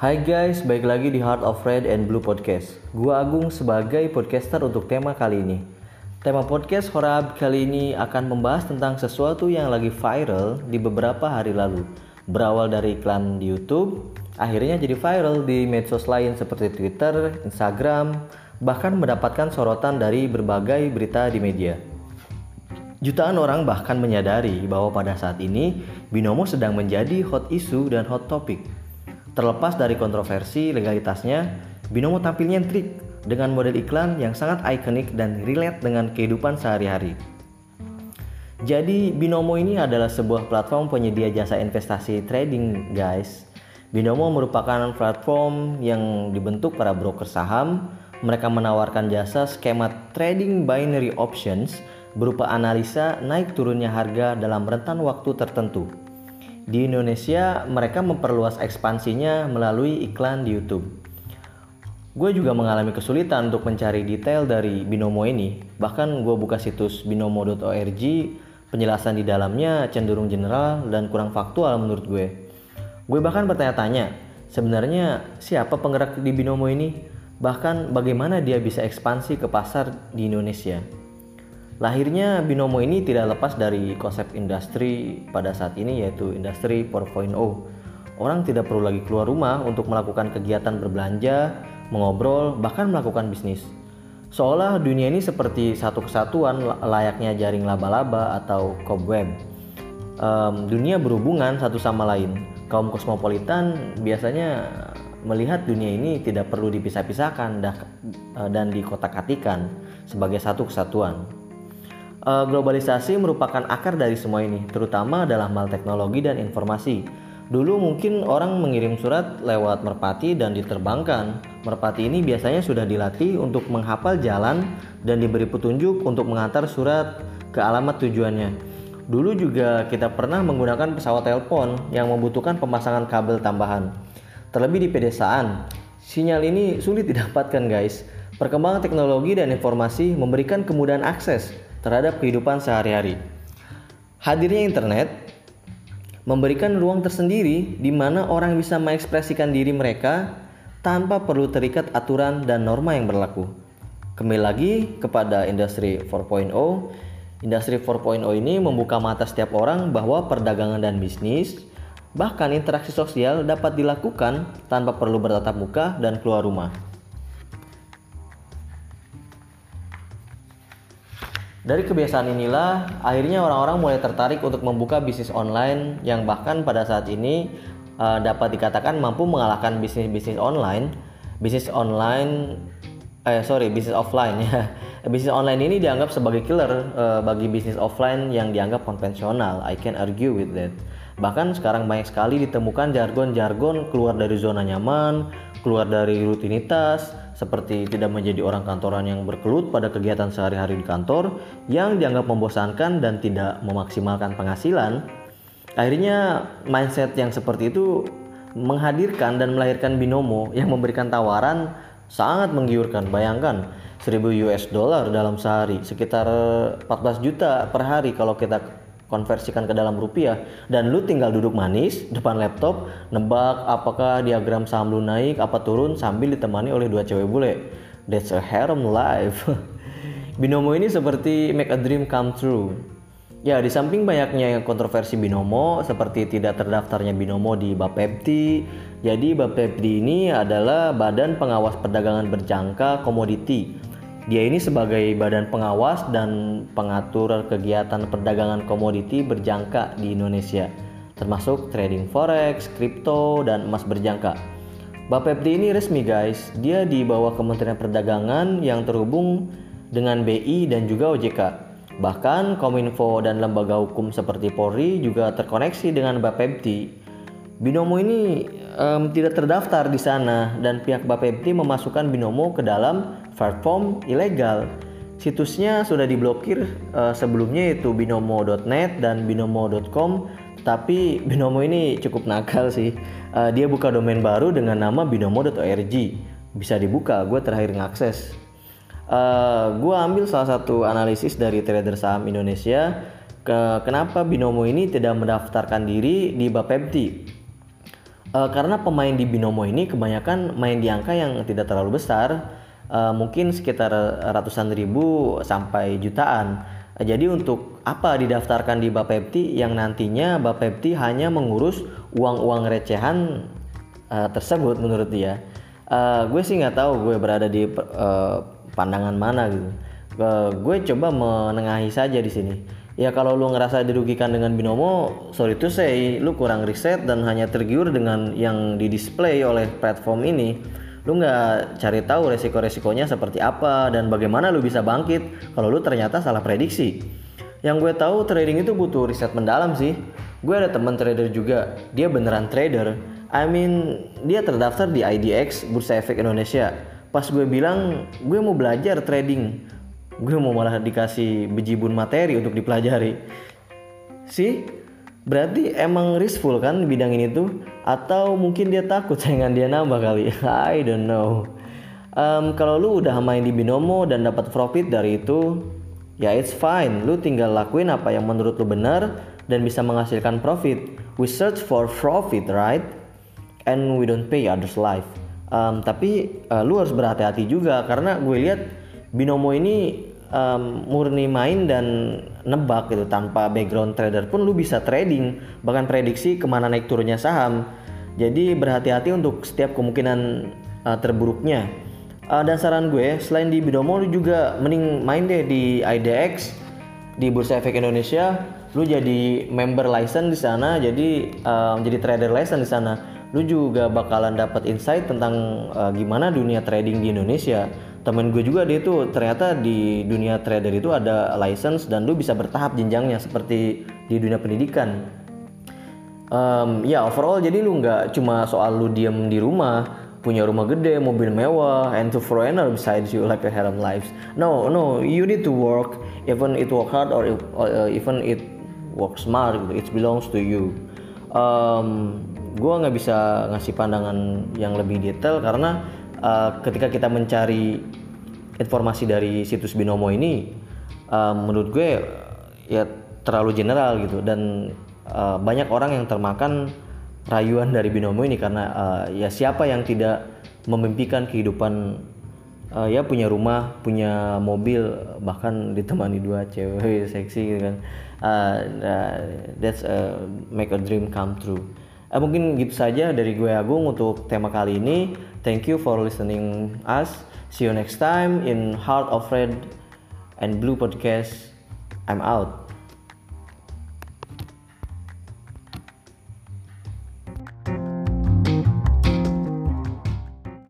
Hai guys, baik lagi di Heart of Red and Blue Podcast. Gua Agung sebagai podcaster untuk tema kali ini. Tema podcast Horab kali ini akan membahas tentang sesuatu yang lagi viral di beberapa hari lalu. Berawal dari iklan di YouTube, akhirnya jadi viral di medsos lain seperti Twitter, Instagram, bahkan mendapatkan sorotan dari berbagai berita di media. Jutaan orang bahkan menyadari bahwa pada saat ini Binomo sedang menjadi hot issue dan hot topic Terlepas dari kontroversi legalitasnya, Binomo tampilnya trik dengan model iklan yang sangat ikonik dan relate dengan kehidupan sehari-hari. Jadi Binomo ini adalah sebuah platform penyedia jasa investasi trading guys. Binomo merupakan platform yang dibentuk para broker saham. Mereka menawarkan jasa skema trading binary options berupa analisa naik turunnya harga dalam rentan waktu tertentu. Di Indonesia, mereka memperluas ekspansinya melalui iklan di YouTube. Gue juga mengalami kesulitan untuk mencari detail dari Binomo ini. Bahkan gue buka situs binomo.org, penjelasan di dalamnya cenderung general dan kurang faktual menurut gue. Gue bahkan bertanya-tanya, sebenarnya siapa penggerak di Binomo ini? Bahkan bagaimana dia bisa ekspansi ke pasar di Indonesia? Lahirnya Binomo ini tidak lepas dari konsep industri pada saat ini yaitu industri 4.0. Orang tidak perlu lagi keluar rumah untuk melakukan kegiatan berbelanja, mengobrol, bahkan melakukan bisnis. Seolah dunia ini seperti satu kesatuan layaknya jaring laba-laba atau cobweb. Um, dunia berhubungan satu sama lain. Kaum kosmopolitan biasanya melihat dunia ini tidak perlu dipisah-pisahkan dan dikotak-katikan sebagai satu kesatuan. Uh, globalisasi merupakan akar dari semua ini, terutama dalam hal teknologi dan informasi. Dulu mungkin orang mengirim surat lewat merpati dan diterbangkan. Merpati ini biasanya sudah dilatih untuk menghafal jalan dan diberi petunjuk untuk mengantar surat ke alamat tujuannya. Dulu juga kita pernah menggunakan pesawat telepon yang membutuhkan pemasangan kabel tambahan. Terlebih di pedesaan, sinyal ini sulit didapatkan guys. Perkembangan teknologi dan informasi memberikan kemudahan akses terhadap kehidupan sehari-hari. Hadirnya internet memberikan ruang tersendiri di mana orang bisa mengekspresikan diri mereka tanpa perlu terikat aturan dan norma yang berlaku. Kembali lagi kepada industri 4.0. Industri 4.0 ini membuka mata setiap orang bahwa perdagangan dan bisnis, bahkan interaksi sosial dapat dilakukan tanpa perlu bertatap muka dan keluar rumah. Dari kebiasaan inilah, akhirnya orang-orang mulai tertarik untuk membuka bisnis online yang bahkan pada saat ini uh, dapat dikatakan mampu mengalahkan bisnis-bisnis online. Bisnis online, eh sorry, bisnis offline ya. bisnis online ini dianggap sebagai killer uh, bagi bisnis offline yang dianggap konvensional. I can argue with that. Bahkan sekarang banyak sekali ditemukan jargon-jargon keluar dari zona nyaman, keluar dari rutinitas, seperti tidak menjadi orang kantoran yang berkelut pada kegiatan sehari-hari di kantor yang dianggap membosankan dan tidak memaksimalkan penghasilan, akhirnya mindset yang seperti itu menghadirkan dan melahirkan binomo yang memberikan tawaran sangat menggiurkan. Bayangkan 1000 US dollar dalam sehari, sekitar 14 juta per hari kalau kita konversikan ke dalam rupiah. Dan lu tinggal duduk manis depan laptop nebak apakah diagram saham lu naik apa turun sambil ditemani oleh dua cewek bule. That's a harem life. Binomo ini seperti make a dream come true. Ya di samping banyaknya kontroversi binomo seperti tidak terdaftarnya binomo di Bapepti jadi Bapepti ini adalah badan pengawas perdagangan berjangka komoditi dia ini sebagai badan pengawas dan pengatur kegiatan perdagangan komoditi berjangka di Indonesia, termasuk trading forex, kripto, dan emas berjangka. Bapepti ini resmi guys, dia di bawah Kementerian Perdagangan yang terhubung dengan BI dan juga OJK. Bahkan Kominfo dan lembaga hukum seperti Polri juga terkoneksi dengan Bapepti. Binomo ini um, tidak terdaftar di sana dan pihak Bapepti memasukkan Binomo ke dalam platform ilegal. Situsnya sudah diblokir uh, sebelumnya yaitu binomo.net dan binomo.com, tapi Binomo ini cukup nakal sih. Uh, dia buka domain baru dengan nama binomo.org. Bisa dibuka, gue terakhir ngakses. Uh, eh, gue ambil salah satu analisis dari trader saham Indonesia ke kenapa Binomo ini tidak mendaftarkan diri di Bapepti. uh, karena pemain di binomo ini kebanyakan main di angka yang tidak terlalu besar uh, mungkin sekitar ratusan ribu sampai jutaan. Uh, jadi untuk apa didaftarkan di Bapepti yang nantinya Bapepti hanya mengurus uang-uang recehan uh, tersebut menurut dia. Uh, gue sih nggak tahu gue berada di uh, pandangan mana gitu. Uh, gue coba menengahi saja di sini. Ya kalau lu ngerasa dirugikan dengan binomo sorry to say lu kurang riset dan hanya tergiur dengan yang didisplay oleh platform ini lu nggak cari tahu resiko-resikonya seperti apa dan bagaimana lu bisa bangkit kalau lu ternyata salah prediksi. Yang gue tahu trading itu butuh riset mendalam sih. Gue ada teman trader juga. Dia beneran trader. I mean dia terdaftar di IDX Bursa Efek Indonesia. Pas gue bilang gue mau belajar trading. Gue mau malah dikasih bejibun materi untuk dipelajari. Sih berarti emang riskful kan bidang ini tuh? Atau mungkin dia takut saingan dia nambah kali? I don't know. Um, kalau lu udah main di binomo dan dapat profit dari itu ya it's fine. Lu tinggal lakuin apa yang menurut lu benar dan bisa menghasilkan profit. We search for profit right? And we don't pay others life. Um, tapi uh, lu harus berhati-hati juga karena gue lihat binomo ini um, murni main dan nebak gitu tanpa background trader pun lu bisa trading bahkan prediksi ke mana naik turunnya saham. Jadi berhati-hati untuk setiap kemungkinan uh, terburuknya. Uh, dan saran gue selain di Binomo lu juga mending main deh di IDX di Bursa Efek Indonesia. Lu jadi member license di sana jadi uh, jadi trader license di sana. Lu juga bakalan dapat insight tentang uh, gimana dunia trading di Indonesia temen gue juga dia tuh ternyata di dunia trader itu ada license dan lu bisa bertahap jenjangnya seperti di dunia pendidikan. Um, ya overall jadi lu nggak cuma soal lu diem di rumah punya rumah gede mobil mewah and to foreigner besides you like a harem lives no no you need to work even it work hard or, or uh, even it work smart gitu. It belongs to you. Um, gue nggak bisa ngasih pandangan yang lebih detail karena uh, ketika kita mencari informasi dari situs binomo ini uh, menurut gue ya terlalu general gitu. Dan uh, banyak orang yang termakan rayuan dari binomo ini karena uh, ya siapa yang tidak memimpikan kehidupan uh, ya punya rumah punya mobil bahkan ditemani dua cewek seksi gitu kan. Uh, that's uh, make a dream come true. Uh, mungkin gitu saja dari gue Agung untuk tema kali ini. Thank you for listening us. See you next time in Heart of Red and Blue podcast. I'm out.